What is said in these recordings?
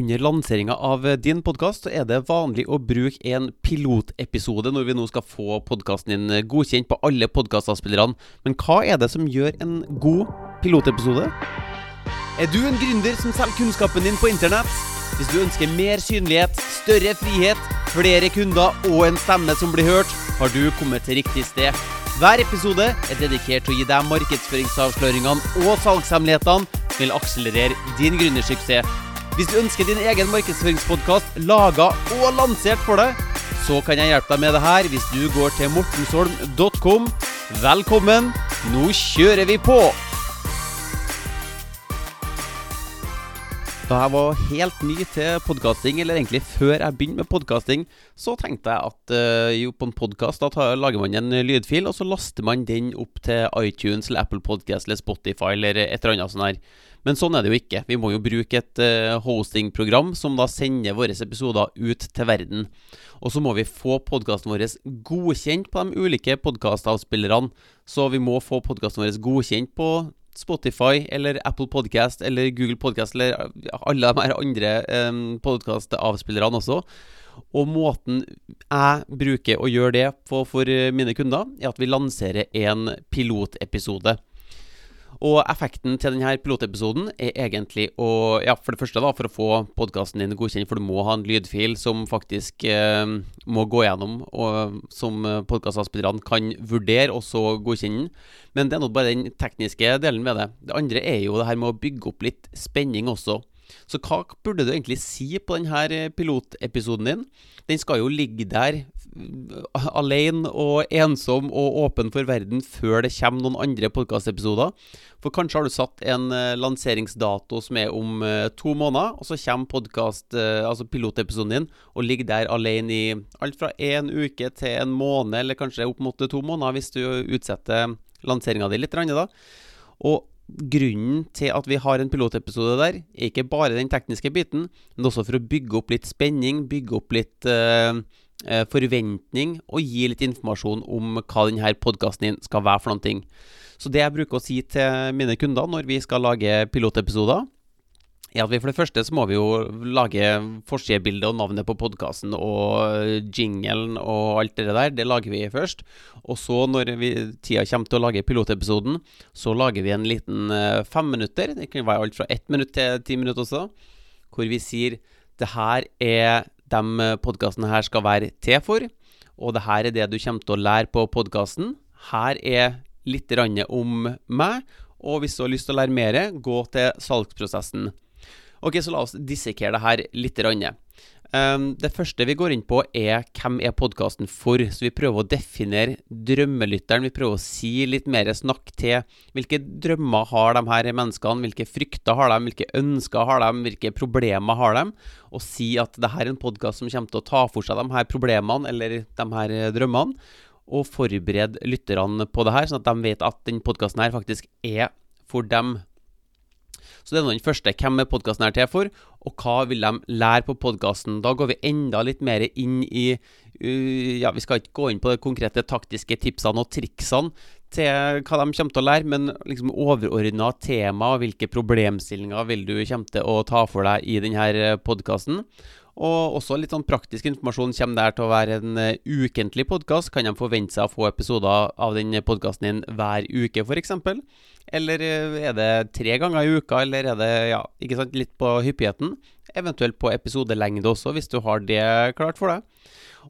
under lanseringa av din podkast er det vanlig å bruke en pilotepisode når vi nå skal få podkasten din godkjent på alle podkastavspillerne. Men hva er det som gjør en god pilotepisode? Er du en gründer som selger kunnskapen din på internett? Hvis du ønsker mer synlighet, større frihet, flere kunder og en stemme som blir hørt, har du kommet til riktig sted. Hver episode er dedikert til å gi deg markedsføringsavsløringene og salgshemmelighetene som vil akselerere din gründersuksess. Hvis du ønsker din egen markedsføringspodkast laga og lansert for deg, så kan jeg hjelpe deg med det her hvis du går til mortensholm.com. Velkommen, nå kjører vi på! Da jeg var helt ny til podkasting, eller egentlig før jeg begynte med podkasting, så tenkte jeg at uh, jo, på en podkast lager man en lydfil, og så laster man den opp til iTunes eller Apple Podcast eller Spotify eller et eller annet sånt her. Men sånn er det jo ikke. Vi må jo bruke et uh, hostingprogram som da sender våre episoder ut til verden. Og så må vi få podkasten vår godkjent på de ulike podkastavspillerne. Så vi må få podkasten vår godkjent på Spotify eller Apple Podcast eller Google Podcast eller alle de andre um, podkastavspillerne også. Og måten jeg bruker å gjøre det på for mine kunder, er at vi lanserer en pilotepisode. Og effekten til denne pilotepisoden er egentlig å Ja, for det første, da, for å få podkasten din godkjent, for du må ha en lydfil som faktisk eh, må gå gjennom, og som podkastavspillerne kan vurdere, og så godkjenne den. Men det er nå bare den tekniske delen ved det. Det andre er jo det her med å bygge opp litt spenning også. Så hva burde du egentlig si på denne pilotepisoden din? Den skal jo ligge der alene og ensom og åpen for verden før det kommer noen andre podkastepisoder. For kanskje har du satt en uh, lanseringsdato som er om uh, to måneder, og så kommer uh, altså pilotepisoden din og ligger der alene i alt fra én uke til en måned, eller kanskje opp mot to måneder hvis du utsetter lanseringa di litt. Da. Og grunnen til at vi har en pilotepisode der, er ikke bare den tekniske biten, men også for å bygge opp litt spenning, bygge opp litt uh, eh, forventning og gi litt informasjon om hva denne podkasten din skal være for noen ting. Så det jeg bruker å si til mine kunder når vi skal lage pilotepisoder, er at vi for det første så må vi jo lage forsidebildet og navnet på podkasten og jinglen og alt det der. Det lager vi først. Og så, når vi, tida kommer til å lage pilotepisoden, så lager vi en liten femminutter. fem minutter. Det kan være alt fra ett minutt til ti minutter også. Hvor vi sier det her er de eh, podkastene her skal være til for. Og det her er det du kommer til å lære på podkasten. Her er litt om meg. Og hvis du har lyst til å lære mer, gå til salgsprosessen. Ok, så la oss dissekere det her litt. Um, det første vi går inn på, er hvem er podkasten for? Så vi prøver å definere drømmelytteren. Vi prøver å si litt mer snakk til hvilke drømmer har de her menneskene, hvilke frykter har de, hvilke ønsker har de, hvilke problemer har de, og si at det her er en podkast som kommer til å ta for seg de her problemene eller de her drømmene, og forberede lytterne på det her, sånn at de vet at den podkasten her faktisk er for dem. Så det er den første. Hvem er podkasten her til for, og hva vil de lære på podkasten? Da går vi enda litt mer inn i uh, Ja, vi skal ikke gå inn på de konkrete taktiske tipsene og triksene til hva de kommer til å lære, men liksom overordna tema, hvilke problemstillinger vil du komme til å ta for deg i denne podkasten. Og også litt sånn praktisk informasjon. Kommer der til å være en uh, ukentlig podkast? Kan de forvente seg å få episoder av den podkasten din hver uke, f.eks.? Eller uh, er det tre ganger i uka, eller er det ja, ikke sant, litt på hyppigheten? Eventuelt på episodelengde også, hvis du har det klart for deg.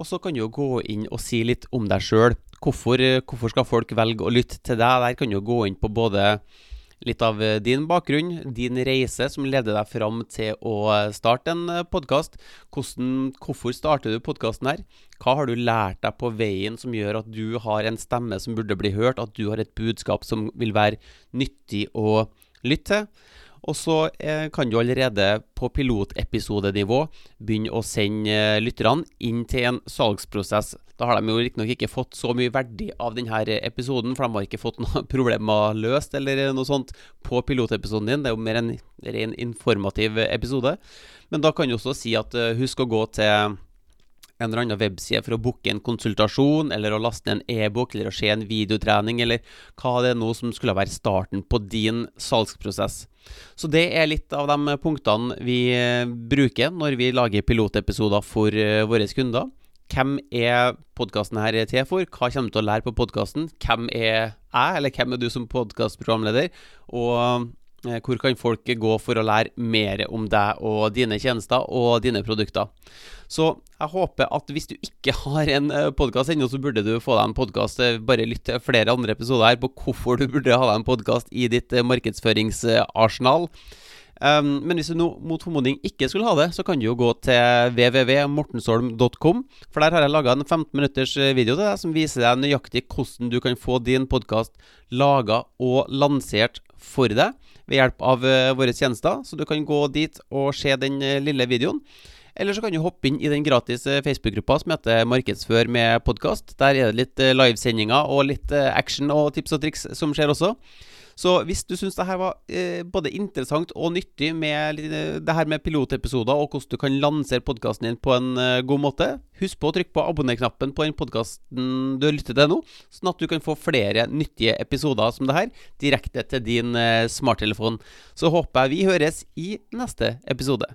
Og så kan du jo gå inn og si litt om deg sjøl. Hvorfor, uh, hvorfor skal folk velge å lytte til deg? Der kan du jo gå inn på både litt av eh, din bakgrunn, din reise som leder deg fram til å eh, starte en eh, podkast. Hvorfor starter du podkasten her? Hva har du lært deg på veien som gjør at du har en stemme som burde bli hørt, at du har et budskap som vil være nyttig å lytte til? Og så eh, kan du allerede på pilotepisodenivå begynne å sende eh, lytterne inn til en salgsprosess. Da har de jo riktignok ikke fått så mye verdi av denne episoden, for de har ikke fått noen problemer løst eller noe sånt på pilotepisoden din. Det er jo mer en ren informativ episode. Men da kan du også si at husk å gå til en eller annen webside for å booke en konsultasjon, eller å laste ned en e-bok, eller å se en videotrening, eller hva det er nå som skulle være starten på din salgsprosess. Så det er litt av de punktene vi eh, bruker når vi lager pilotepisoder for eh, våre kunder. Hvem er podkasten her til for? Hva kommer du til å lære på podkasten? Hvem er jeg, eller hvem er du som podkastprogramleder? Og hvor kan folk gå for å lære mer om deg og dine tjenester og dine produkter? Så jeg håper at hvis du ikke har en eh, podkast ennå, så burde du få deg en podkast. Eh, bare lytt til flere andre episoder her på hvorfor du burde ha deg en podkast i ditt markedsføringsarsenal. Um, men hvis du nå mot formodning ikke skulle ha det, så kan du jo gå til www.mortensholm.com. For der har jeg laga en 15 minutters video til deg som viser deg nøyaktig hvordan du kan få din podkast laga og lansert for deg ved hjelp av uh, våre tjenester. Så du kan gå dit og se den uh, lille videoen. Eller så kan du hoppe inn i den gratis uh, Facebook-gruppa som heter Markedsfør med podkast. Der er det litt livesendinger og litt action og tips og triks som skjer også. Så hvis du syns det her var eh, både interessant og nyttig med det her med pilotepisoder, og hvordan du kan lansere podkasten din på en eh, god måte, husk på å trykke på abonner-knappen på den podkasten du lytter til nå, sånn at du kan få flere nyttige episoder som det her direkte til din eh, smarttelefon. Så håper jeg vi høres i neste episode.